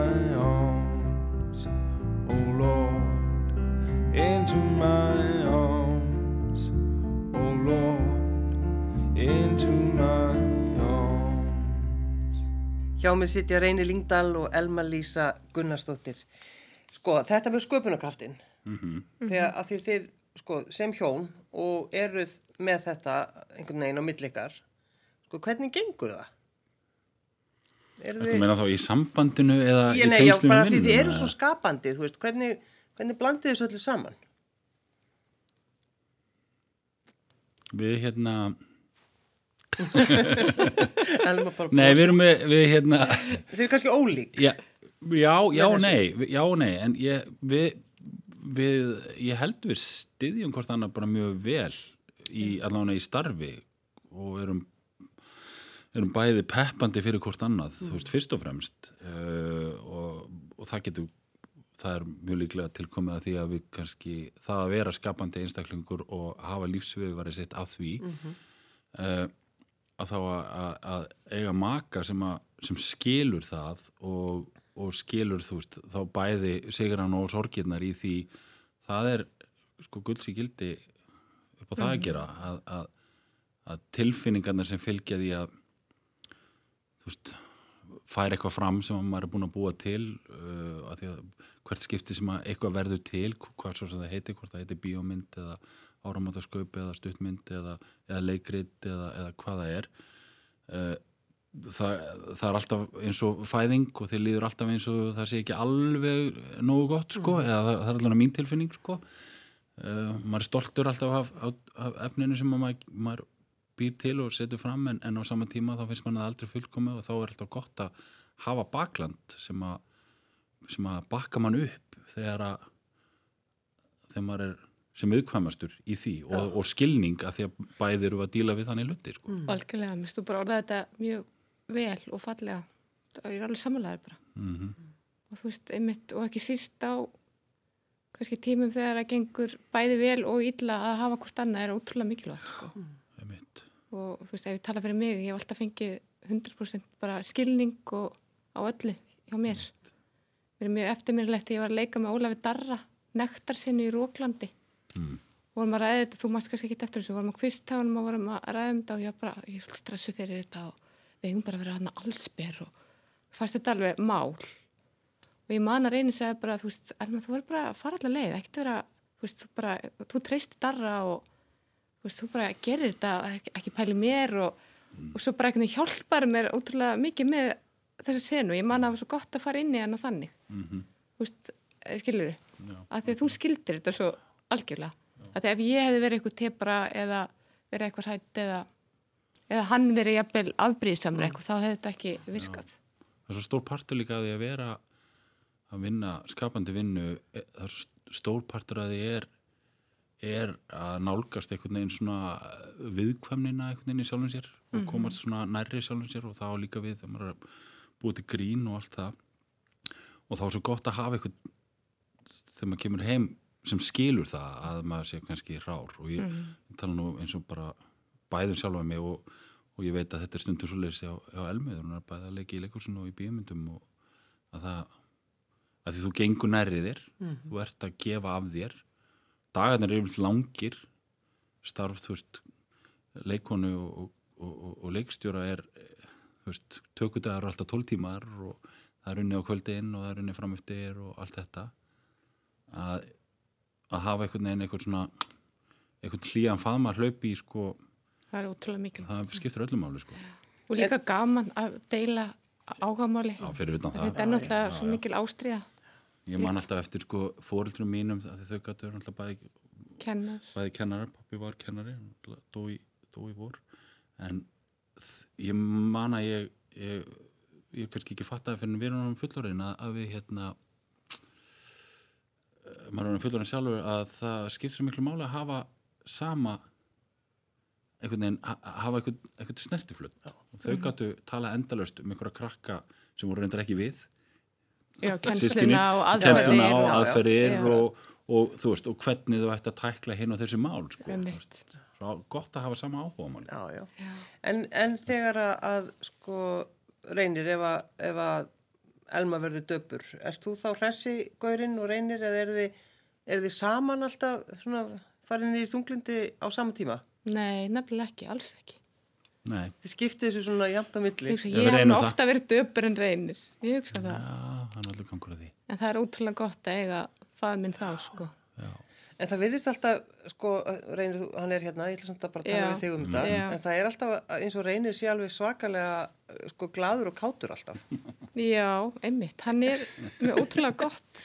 Hjá mig sitja Reyni Lingdal og Elma Lísa Gunnarsdóttir. Sko, þetta með sköpunarkraftin. Þegar að því þið, sko, sem hjón og eruð með þetta einhvern veginn á millikar, sko, hvernig gengur það? Eruð Þetta meina þá í sambandinu eða Ég, í nei, já, tengslum bara við því þið eru svo eða? skapandi, þú veist, hvernig, hvernig blandið þessu öllu saman? Við hérna, bara nei við erum með, við hérna, Þið eru kannski ólík. já, já, já, nei, já, nei, en ég, við, við, ég held við styðjum hvort annað bara mjög vel í, allavega í starfi og erum, erum bæði peppandi fyrir hvort annað, þú veist, fyrst og fremst uh, og, og það getur, það er mjög líklega tilkomið að því að við kannski, það að vera skapandi einstaklingur og hafa lífsviðvari sitt af því, uh, að þá að, að, að eiga maka sem, að, sem skilur það og, og skilur þú veist þá bæði sigran og sorgirnar í því það er sko gulds í gildi upp á það að gera að, að, að tilfinningarnar sem fylgja því að þú veist fær eitthvað fram sem að maður er búin að búa til uh, að hvert skipti sem að eitthvað verður til, hvað svo sem það heiti hvort það heiti bíómynd eða áramáttasköp eða stuttmynd eða, eða leikrit eða, eða hvað það er. Uh, það, það er alltaf eins og fæðing og þið líður alltaf eins og það sé ekki alveg nógu gott sko, eða það, það er alltaf mín tilfinning sko. Uh, maður er stoltur alltaf af, af, af efninu sem að maður, maður býr til og setur fram en, en á sama tíma þá finnst mann það aldrei fullkomið og þá er alltaf gott að hafa bakland sem að, sem að bakka mann upp þegar að þegar maður er sem auðkvæmastur í því og, og skilning að því að bæðir eru að díla við þannig hluti sko. Algjörlega, mér stu bara orðað þetta mjög vel og fallega. Það er alveg samanlegaður bara. Og þú veist, einmitt, og ekki síst á kannski tímum þegar það gengur bæði vel og illa að hafa hvort annað er ótrúlega mikilvægt, sko. Einmitt. Og þú veist, ef ég tala fyrir mig, ég hef alltaf fengið 100% bara skilning og á öllu hjá mér. Mér er mjög eftirminnilegt þegar ég var að leika með Ólafi Darra, nektarsinni í Róklandi. Mm. vorum að ræða þetta, þú mást kannski ekki eftir þessu, vorum að kvistáðunum og vorum að ræða um þetta og ég var bara, ég er stressu fyrir þetta og við hefum bara verið að allsber og fannst þetta alveg mál. Og ég man að reyni segja bara, þú veist, Elma, þú verður bara að fara allar leið, ekkert vera, þú veist, þú bara, þú treystir darra og þú veist, þú bara gerir þetta, ekki, ekki pæli mér og, og svo bara einhvern veginn hjálpar mér ótrúlega mikið með þessa senu, ég man að það var svo gott að fara inn í hana þannig, þú veist, skilur þið, að því að þú skildir þetta svo algjörlega, því ef ég hefði verið eitthvað tepra eða verið eitthvað hrætt eða, eða hann verið jafnvel afbríðsamur eitthvað, þá hefði þetta ekki virkað. það er svo stór partur líka að því að vera að vinna skapandi vinnu e- það er svo stór partur að því er er að nálgast einhvern veginn svona viðkvæmnina einhvern veginn í sjálfum sér og komast svona nærri sjálfum sér og þá líka við þegar maður er búið til grín og allt það. Og þá er svo gott að hafa einhvern þegar maður kemur heim sem skilur það að maður sé kannski rár. Og ég tala nú eins og bara bæðum sjálfa mig og, og ég veit að þetta er stundum svo leysi á, á elmið hún er bæði að leiki í leikursinu og í bíumyndum og að það að því þú gengur nærri þér þú ert að gefa af þér. Dagarnir eru yfirleitt langir. Starf, þú veist leikonu og, og, og, og leikstjóra er þú veist, tökudagar eru alltaf 12 tímar og það er unni á kvöldin og það er unni framöftir og allt þetta. Að, að hafa einhvern veginn einhvern svona einhvern hlýjan faðma að hlaupi í sko, Það er ótrúlega mikilvægt. það skiptir öllum máli sko. Og líka gaman að deila ágamáli. Þetta er náttúrulega svo mikil ástriða, Ég man alltaf eftir sko fóreldrum mínum að þau gætu alltaf bæði, kennar. bæði kennarar, pappi var kennari, hann náttúrulega dó í, dó í vor en ég man að ég, ég, ég kannski ekki fattaði fyrir við erum fullorinn að, að við hérna maður erum fullorinn sjálfur að það skipt svo miklu máli að hafa sama einhvern veginn, ha- hafa einhvern, einhvern snertiflöld og þau gætu tala endalaust um einhverja krakka sem voru reyndar ekki við Já, kennsluna og aðferðir. og og- aðferðir Já. og, og þú veist, og hvernig þú ætti að tækla hinn og þessi mál sko. Svo gott að hafa sama áhuga máli Já, já. En, en þegar að, að sko reynir ef að, ef að Elma verður döpur, ert þú þá hressi gaurinn og reynir eða er þið, er þið saman alltaf svona farin í þunglindi á sama tíma? Nei, nefnilega ekki, alls ekki. Nei, Þið skiptið þessu svona jafnt á milli. Ég, Já, ég hef ofta verið döpur en reynir. Ég hugsa það. já, hann er allir gangur að því En það er ótrúlega gott að eiga það minn þá, sko. já. En það virðist alltaf, sko, reynir hann er hérna, ég ætla samt að bara tala Já. við þig um þetta, Já. en það er alltaf eins og reynir sé alveg svakalega, sko, gladur og kátur alltaf. Já, einmitt. Hann er með ótrúlega gott,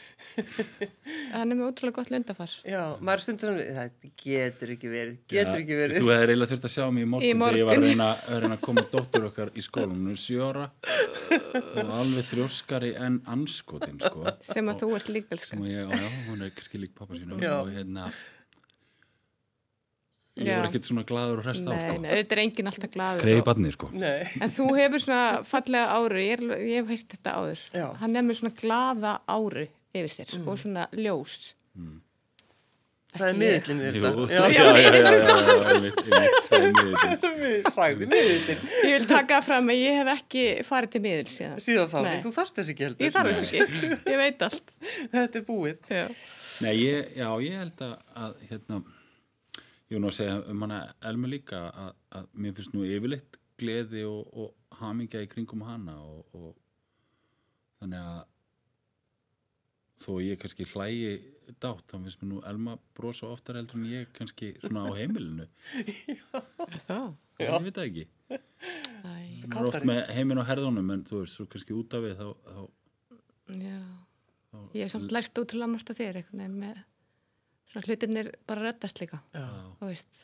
hann er með ótrúlega gott lundafar. Já, maður stundur svona, það getur ekki verið, getur Já, ekki verið. Þú hefði eiginlega þurft að sjá mig í morgun, Í þegar ég var að morgun. reyna, að reyna að koma dóttur okkar í skólan hún er sjóra og alveg þrjóskari en anskotin sko. Sem að þú ert líka sem að ég, á, já, hún er kannski lík pappa sínum Já. og hérna ég var ekkert svona glaður og hrest á sko. nei, auðvitað er enginn alltaf glaður. greiði og- badni sko. Nei, En þú hefur svona fallega ári, ég, er- ég hef heilt þetta áður. Já. Hann með svona glaða ári yfir sér Mm. og svona ljós. það er miðillin þetta. já, já, já, já, já, já, einmitt, einmitt, það er miðillin. Ég vil taka fram að ég hef ekki farið til miðil síðan. Síðan þá, Nei. þú þarft þess ekki heldur. Ég þarf þess ekki, ég veit allt. Þetta er búið. Já. Nei, ég, já, ég held að, að hérna, ég var nú að segja um hana Elmu líka að, að mér finnst nú yfirleitt gleði og, og hamingja í kringum hana og, og þannig að þó ég kannski hlægi dátt, þá finnst mér nú Elma brosa oftar heldur en ég kannski svona á heimilinu. Er það? ég veit það ekki. Hún er oft með heiminn á herðunum en þú veist, svo kannski út af við þá, þá já. Ég hef samt lært útrúlega margt á þér einhvern veginn með svona hlutinir bara reddast líka. Já. Þú veist.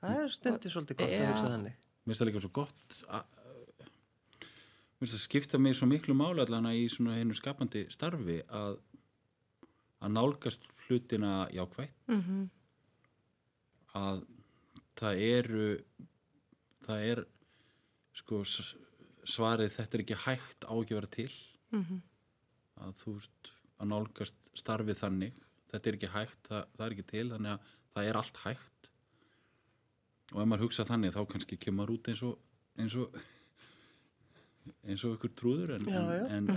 Það er stundir svolítið gott að Já. hugsa þannig. mér finnst það líka svo gott að mér finnst það skipta mig svo miklu máli allana í svona hennu skapandi starfi að að nálgast hlutina jákvætt Mm að það eru það er sko svarið þetta er ekki hægt á ekki að vera til Mhm. að þú veist að nálgast starfið þannig þetta er ekki hægt, það, það er ekki til þannig að það er allt hægt og ef maður hugsa þannig þá kannski kemur út eins og eins og eins og ykkur trúður en, Já, já. En,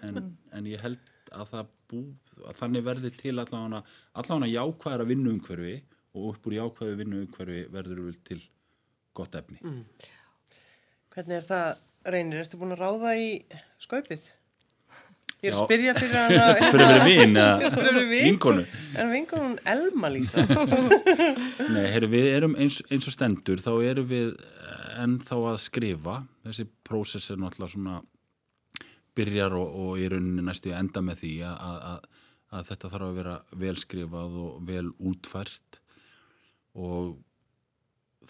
en, en, ég held að það bú að þannig verði til allavega allavega jákvæðara vinnuumhverfi og upp úr jákvæðu vinnuumhverfi verður vel til gott efni Hvernig er það, Reynir, ertu búin að ráða í skaupið? Ég er að spyrja fyrir hana. spyrja fyrir vin Ég er að spyrja fyrir vin. vinkonu En vinkonun Elma Lísa. Nei, herri, við erum eins, eins og stendur þá erum við ennþá að skrifa þessi prósess er náttúrulega svona byrjar og, og í rauninni næstu enda með því að, að, að, þetta þarf að vera vel skrifað og vel útfært og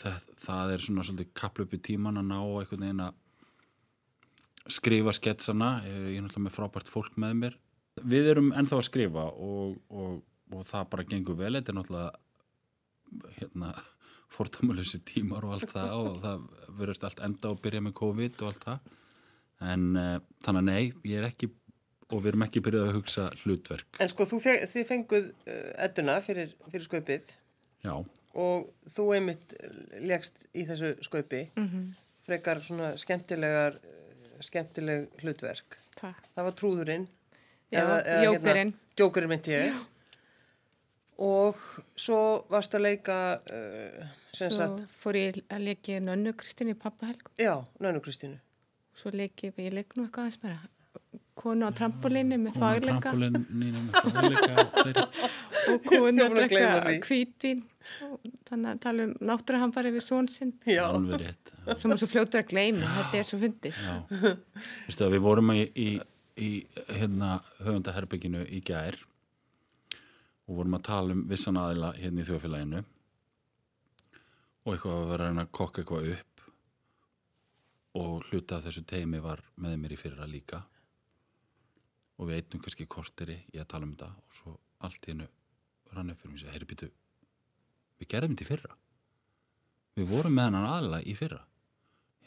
það, það er svona svolítið kaplöp í tíman að ná einhvern veginn að skrifa sketsana ég er náttúrulega með frábært fólk með mér. Við erum ennþá að skrifa og, og, og það bara gengur vel. Þetta er náttúrulega hérna fórtamölusi tímar og allt það og það verðist allt enda og byrja með COVID og allt það. En uh, þannig að nei, ég er ekki og við erum ekki byrjað að hugsa hlutverk. En sko, þú feng, þið fenguð uh, edduna fyrir, fyrir skaupið. Já, og þú einmitt legst í þessu skaupi. Frekar svona skemmtilegar uh, skemmtileg hlutverk Takk. það var trúðurinn Já, jókerinn. hérna, jókerinn myndi ég og svo varst að leika uh, sem Svo sagt, fór ég að leiki Nönnu Kristínu í pappahelg. já, Nönu Kristínu Svo leiki, ég leik nú eitthvað aðeins meira. Konu á trampolínu með fagleika fagleika með fagleika og konu Ég að drekka hvítvín. Og Þannig að tala um náttúruhamfari við són sinn. já, alveg rétt Sem er svo fljótur að gleyma, þetta er svo að við vorum í, í, í hérna höfundaherbygginu í gær og vorum að tala um vissan aðila hérna í þjóðfélaginu og eitthvað að vera að kokka eitthvað upp og hluta af þessu teimi var með mér í fyrra líka. Og við eittum kannski korteri í að tala um þetta og svo allt hennu rann upp fyrir mig og segja, heyri býtu við gerðum þetta í fyrra. Við vorum með hennan aðila í fyrra.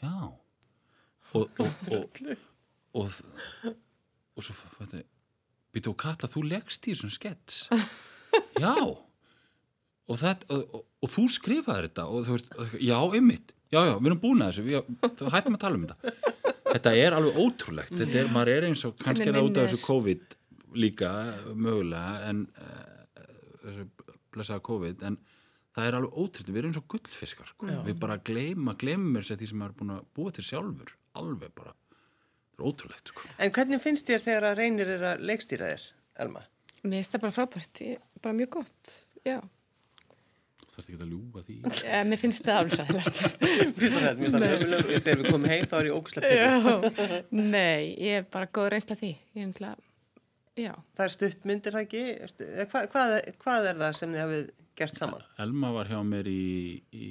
Já. Og, og, og, og, og svo fætti býtu og Katla, þú leggst í þessum skets. Já. Og, og, og, og þú skrifaði þetta og þú veist, já, ymmit já, já, við erum búin að þessu, við, þú hættum að tala um þetta. Þetta er alveg ótrúlegt. Þetta er, maður er eins og kannski er það út af þessu COVID líka, mögulega en uh, þessu blessaða COVID, en það er alveg ótrúlega, við erum eins og gullfiskar sko. við bara gleyma, gleymum mér sér því sem maður er búin að búa til sjálfur, alveg bara það er ótrúlegt sko. en hvernig finnst þér þegar að reynir er að leikstýra þér, Elma? Mér finnst það bara frábært, bara mjög gott, já. þú þarfst ekki að ljúga því E, mér finnst það alveg sæðilegt. Mér finnst það ömurlegur. þegar við komum heim þá er ég. Já, nei, ég er bara góð reynsla því. Ég er náttúrulega, já. Það er stutt myndir það ekki? Ertu- eða Hva, hvað, hvað er það sem þið hafið gert saman? Elma var hjá mér í, í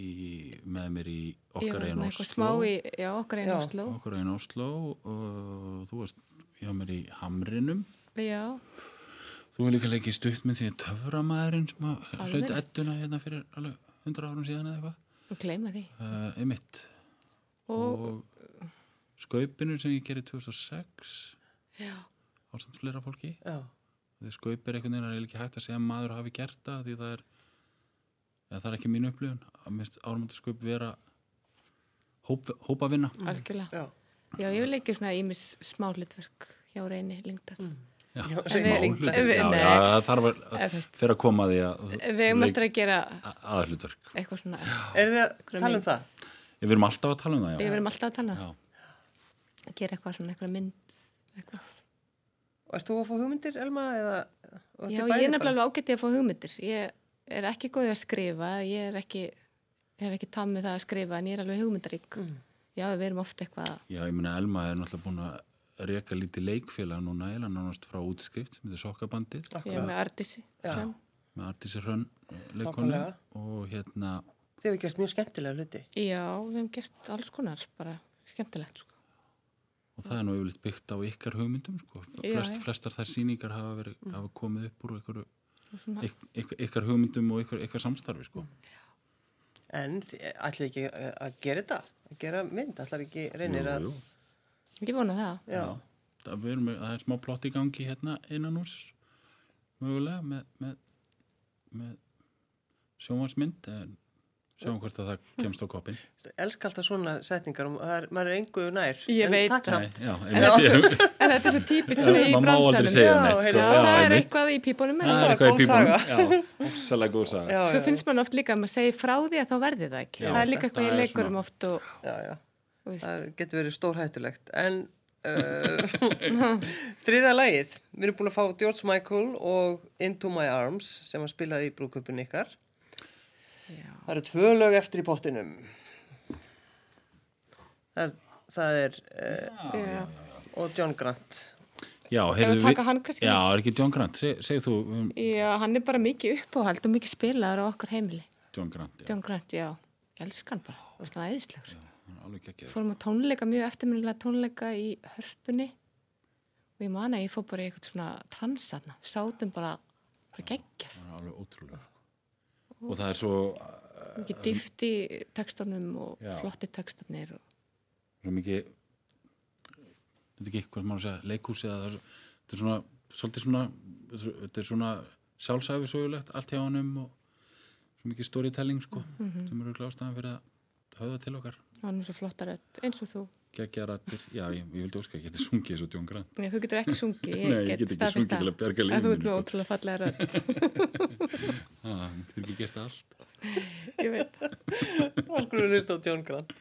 með mér í okkar var einn með Oslo í, já, okkar einn. Oslo. okkar einn Oslo og þú varst hjá mér í Hamrinum Já, þú er líka leikið stuttmynd því að töframæðurinn sem hlauti rétt. edduna hérna fyrir alveg 100 árum síðan eða eitthvað og gleyma því. uh, einmitt Og, og skaupinu sem ég gerði 2006 já, ástand flera fólki Já, því skaup er einhvern veginn er ekki hægt að segja að maður hafi gert það því það er eða það er ekki mín upplifun að mist ármöndu skaup vera hóp, hópavinna algjörlega. já. Já, ég vil ekki svona ímis smá hlutverk hjá reyni lengdar. já, Já, smá við- já, já, það þarf að, fyrir að koma að því að Við hefum eftir að gera aðhlutverk eitthvað svona, Er þið að tala um það? Við erum alltaf að tala um það, við já. verum alltaf að tala, um já. að gera eitthvað svona, eitthvað mynd, eitthvað. Og Erst þú að fá hugmyndir, Elma? Já, ég bæði er nefnilega ágættið að fá hugmyndir. Ég er ekki góðið að skrifa, ég er ekki, hef ekki tað með það að skrifa, en ég er alveg hugmyndarík. Mm. Já, við erum ofta eitthvað að, Já, ég meina Elma er náttúrulega búin að reka lítið leikfélag núna eða nánast frá útskrift sem heitir Sokkabandið ég er með Ardisi. Já. Hrönn. með Artísi Hrönn eh, leikonu og hérna Þið hefur gert mjög skemmtilega hluti. Já, við hefum gert alls konar, bara skemmtilegt, sko. og það er nú yfirleitt byggt á ykkar hugmyndum sko. Flest, já. flestar þær sýningar hafa, verið, hafa komið upp úr Svona, yk, yk, ykkar hugmyndum og ykkar, ykkar samstarfi sko. En ætlið ekki að að gera þetta? Að gera mynd? Ætlar ekki reynir að... jú, jú. ég vona það. Já. Það, við erum með, það er smá plott í gangi hérna innan hús mögulega með, með, með sjónvarsmynd en sjáum hvort að það kemst á koppin Elsk alltaf svona setningar og er, maður er engu nær. Ég en veit takk það. samt. já, En ég, En þetta er svo típist svona í maður má aldrei bransanum. segja Já, neitt sko. Já, það er eitthvað í pípunum Það er eitthvað í góð pípunum ofsalega góð saga Já, Svo já, finnst mann oft líka að maður segir frá því að þá verði það ekki. Já, það er líka eitthvað er leikurum svona- oft og, já, já. veist, Það getur verið stórhættulegt. En uh, þriða lagið. Við erum búin að fá George Michael og Into My Arms sem var spilað í brúköpun ykkar. Já. Það eru tvö lög eftir í pottinum. Það er, það er uh, Já. og John Grant. Já, Ef heyrðu við taka hann kannski Já, er ekki John Grant, Seg, segð þú um, Já, hann er bara mikið uppáhald og mikið spilaður á okkar heimili. John Grant já. John Grant, já. ég elskan bara, það var svona æðislegur hann er alveg geggjaður. fórum á tónleika, mjög eftirminnilega tónleika í hörpunni og ég man að ég fór bara í eitthvað svona transatna, sátum bara, bara geggjað, hann er alveg ótrúlega. Og það er svo mikið dýft í tekstunum og Já. flotti tekstarnir og svo mikið þetta er ekki hvað maður að segja, leikhúsi eða það er, þetta er svona, svolítið svona þetta er svona sjálfsæfisögulegt allt hjá honum og svo mikið storytelling sko, sem eru glástaðan fyrir að höfða til okkar. Það var nú svo flottar eins og þú geggjarættir, já, ég, ég vildi óska að geta sungið eins og John Grant. Nei, þú getur ekki sungið, ég Nei, ég get, get ekki staðfest sungið til að þú ert með sko. ótrúlega fallega rödd, það getur ekki gert allt. Ég veit hlusta á John Grant.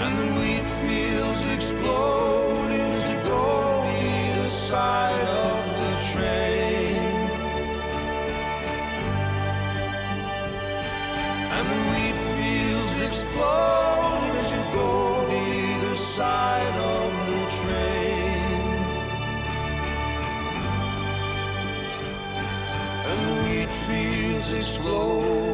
And the wheat fields explode into gold either side of the train. And the wheat fields explode into gold either side of the train. And the wheat fields explode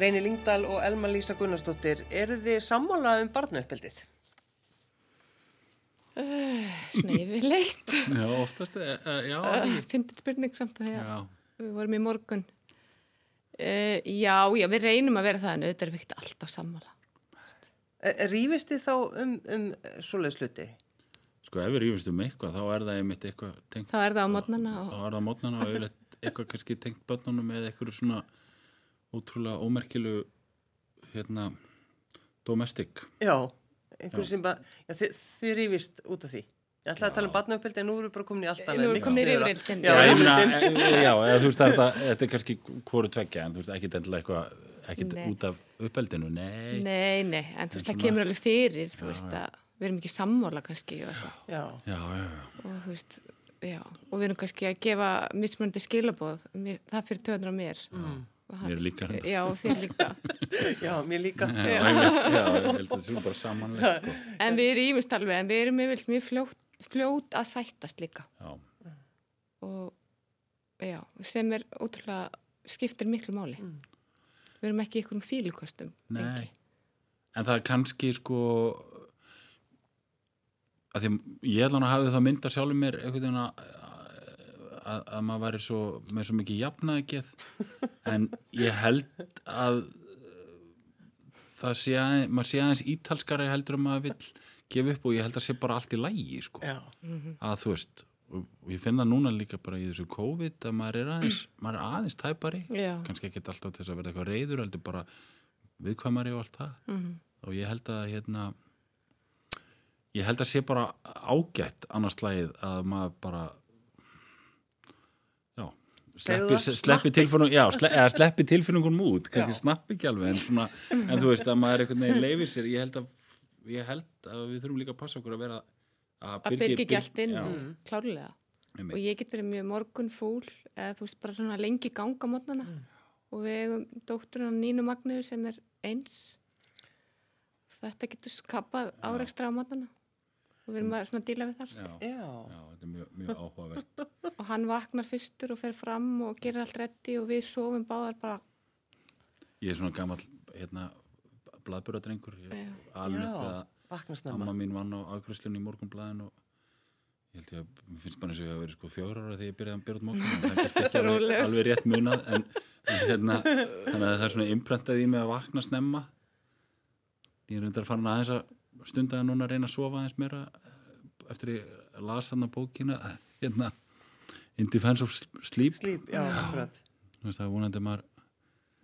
Reyni Lingdal og Elma Lísa Gunnarsdóttir, eru þið sammála um barnauppbyldið? Svona yfirleitt. já, oftast, e, já, Fyndið spurning samt að því já að við vorum í morgun. Uh, já, já, við reynum að vera það en auðvitað er við ekkert alltaf sammála. Rífist þið þá um, um svoleiðs hluti? sko, ef við rífumst um eitthvað, þá er það einmitt eitthvað tengt Þá er það á mótnana þá og er það mótnana og yfirleitt eitthvað kannski tengt börnunum eða eitthvað svona ótrúlega ómerkilu hérna domestic Já, einhver sem bara, já, þið, þið rífist út af því. Ég ætlaði að tala um barnauppeldi en nú erum við bara komin í allt annað. Nú erum við komin í rifrildin. Já, Já, eða, þú veist, þetta, þetta er kannski hvoru tveggja, en þú veist, ekkit endilega eitthvað, Nei. út af uppeldinu, nei. Nei, nei, en þú veist, það kemur alveg fyrir, þú veist, að við erum ekki sammála kannski og. Já, Já, já, já. Og þú veist, já, og við erum kannski að gefa mismunandi skilabóð, það fyrir töðunar á mér. Mm. Mér líka þetta. Já, þér líka. já, mér líka. Já, já, ég held að þetta er bara samanlegt, sko. En við erum ímust alveg, en við erum yfirleitt mjög fljót, fljót að sættast líka. Já, Og já, sem er ótrúlega, skiptir miklu máli. Við erum ekki í einhverjum fílukostum. nei. lengi. En það er kannski, sko, að því ég held hann að hafi það mynda sjálfur mér einhvern veginn að, að, að maður væri svo, með svo mikið jafnaði geð, en ég held að það sé aðeins, maður sé aðeins ítalskari heldur að maður vill gefa upp og ég held að sé bara allt í lægi, sko. Já, að þú veist og og ég finn það núna líka bara í þessu COVID að maður er aðeins, maður er aðeins tæpari Já. kannski ekki alltaf til þess að verða eitthvað reyður heldur bara viðkvæmari og allt það -hmm. og ég held að hérna ég held að sé bara ágætt annars slægið að maður bara sleppi, það? sleppi, tilfinnung, já, sle, eða sleppi tilfinningum út kannski snappi ekki alveg en, svona, en þú veist að maður einhvern veginn leifir sér ég held að, ég held að við þurfum líka að passa okkur að vera Að byrja ekki allt inn, já, klárlega. Og ég get verið mjög morgun fúl, eða þú veist, bara svona lengi ganga mótnana. Og við eigum dótturinn Nínu Magniðu sem er eins. Þetta getur skapað áreikstra á mótnana. Og við erum að svona díla við það. já, já, já, þetta er mjög, mjög áhugavert. Og hann vaknar fyrstur og fer fram og gerir allt reddi og við sofum báðar bara, Ég er svona gammal hérna, blaðbjörðadrengur alveg þegar amma snemma. mín vann á afgræslunni í morgunblæðin og ég held ég að, mér finnst bara eins og ég hafa verið sko fjórar ára þegar ég byrjaði að byrja út morgun það er ekki alveg, alveg rétt munað en, en hérna, þannig að það er svona imprentað í mig að vakna snemma. Ég er reyndar farin aðeins að stunda að núna að reyna að sofa aðeins meira eh, eftir ég las hann að bókina eh, hérna In Defense of Sleep Slíp, já, akkurat. Þú veist, það er vonandi maður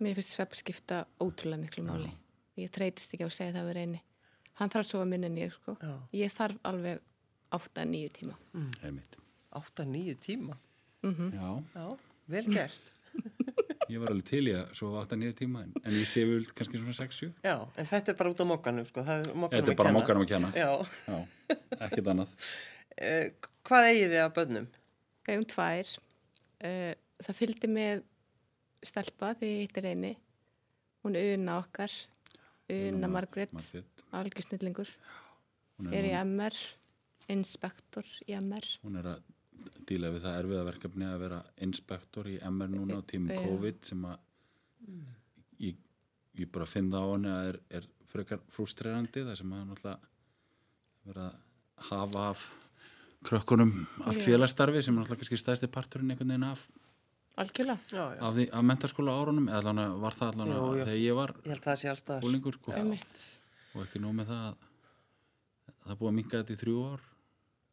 mér finnst svepp skipta ótrúlega miklu máli. Ég treytist ekki á að segja það við reyni. Hann þarf að sofa minn en ég, sko. Já. Ég þarf alveg 8-9 tíma. heimitt 8-9 tíma. Já, Já, vel gert. Ég var alveg til í að svo 8-9 tíma en, en ég sé vel kannski svona 6-7 Já, en þetta er bara út á mokkanum, sko. Það er Þetta er bara mokkanum að kenna Já. Já, ekkert annað Eh, hvað eigið þið af börnum? Við hefum tvær. Uh, það fylgdi með stelpa því ég hittir eini. Hún er Una okkar. Una Margrét, Margrét algjör snillingur. hún, Er er, í MR, inspektor í MR. hún er að díla við það erfiða verkefni að vera inspektor í MR núna á tímum Já. COVID sem að ég, ég bara finn það á henni að er, er frekar frústrerandi það sem að náttúrulega vera að hafa af krökkunum allt félagsstarfi sem er náttúrulega kannski stæðsti parturinn einhvern veginn af, Algjörlega. Já, já. af, því, af mentaskóla árunum eða allan var það allan Jú, þegar ég var Ég held að það sé allstaðar. búlingur sko. Og ekki nóg með það að það búið að minka þetta í þrjú ár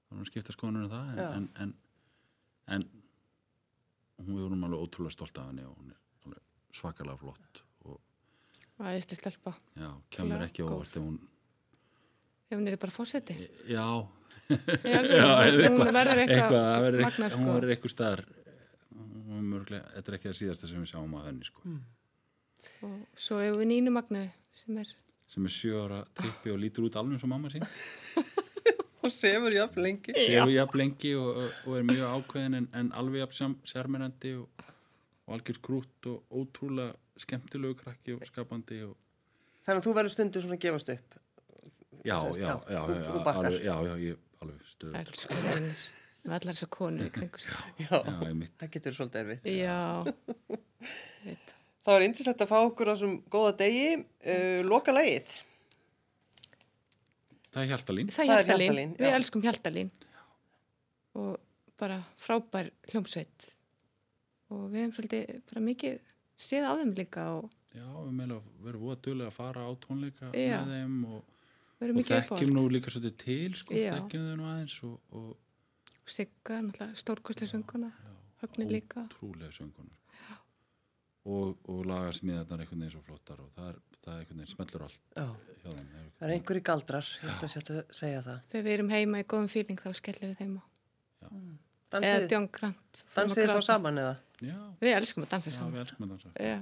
þannig að skipta skoðanur um það en, en, en, en hún er hún alveg ótrúlega stolt af henni og hún er alveg svakalega flott og Æðisti stelpa. já, kemur Ótrúlega ekki óvart ef hún Ef hún er bara fórseti. já, Já, já hún verður eitthvað, eitthvað það verður magna, eitthvað, sko. hún verður eitthvað staðar hún er mörglega, þetta er ekki það síðasta sem við sjáum af henni sko. Og svo hefur við Nínu Magnu sem er, sem er sjö ára trippi og lítur út alveg eins og mamma sín Hún sefur jafn lengi. séu jafn lengi og, og er mjög ákveðin en, en alveg jafn sérmennandi og, og algjör krút og ótrúlega skemmtilegu krakki og skapandi og Þannig að þú verður stundu svona að gefast upp. já, veist, já, já, já, þú- já, þú alveg, já, já, ég alveg stöð elsku reynir, með allar þessar konu. Já, það getur svolítið erfitt. Já, veit. Það var yndislegt að fá okkur á þessum góða degi. Uh, loka lagið. Það er hjaltalín. Það er Hjaltalín, Hjaltalín, við já. elskum Hjaltalín. Og bara frábær hljómsveit. Og við hefum svolítið bara mikið séð á þeim líka og já, við verðum voða duglega að fara á tónleika Já. með þeim og, og þekkjum nú líka svolítið til sko, Já. þekkjum þau nú aðeins og, og Sigga, náttúrulega stórkostlega sönguna höfni líka. Ótrúlega söngunar og, og lagarsmiðarnar einhvern veginn svo flottar og það er, það er einhvern veginn smellur allt Já. hjá þeim, það er er einhverju galdrar, ég ætla að setja að segja það. Þegar við erum heima í góðum fíling þá skellum við þeim á. Eða Dansið, Djón Grant. fórum að dansið þá saman eða? Já, Við elskum að dansa já, saman. við elskum að dansa. Já.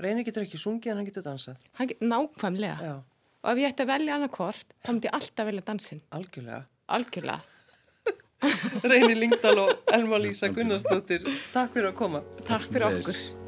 Reynir getur ekki sungið en hann getur dansað. Hann get, nákvæmlega. Já, Og ef ég ætti að velja annað hvort, þá myndi ég alltaf velja dansinn. algjörlega. Algjörlega. Reynir Lingdal og Elma Lísa Gunnarsdóttir, takk fyrir að koma. Takk fyrir okkur.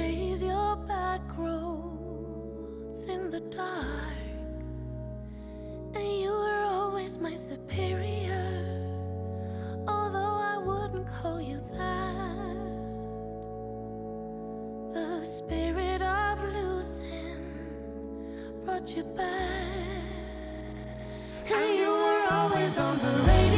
Trace your back roads in the dark, and you were always my superior, although I wouldn't call you that. The spirit of losing brought you back. And you were always on the radio.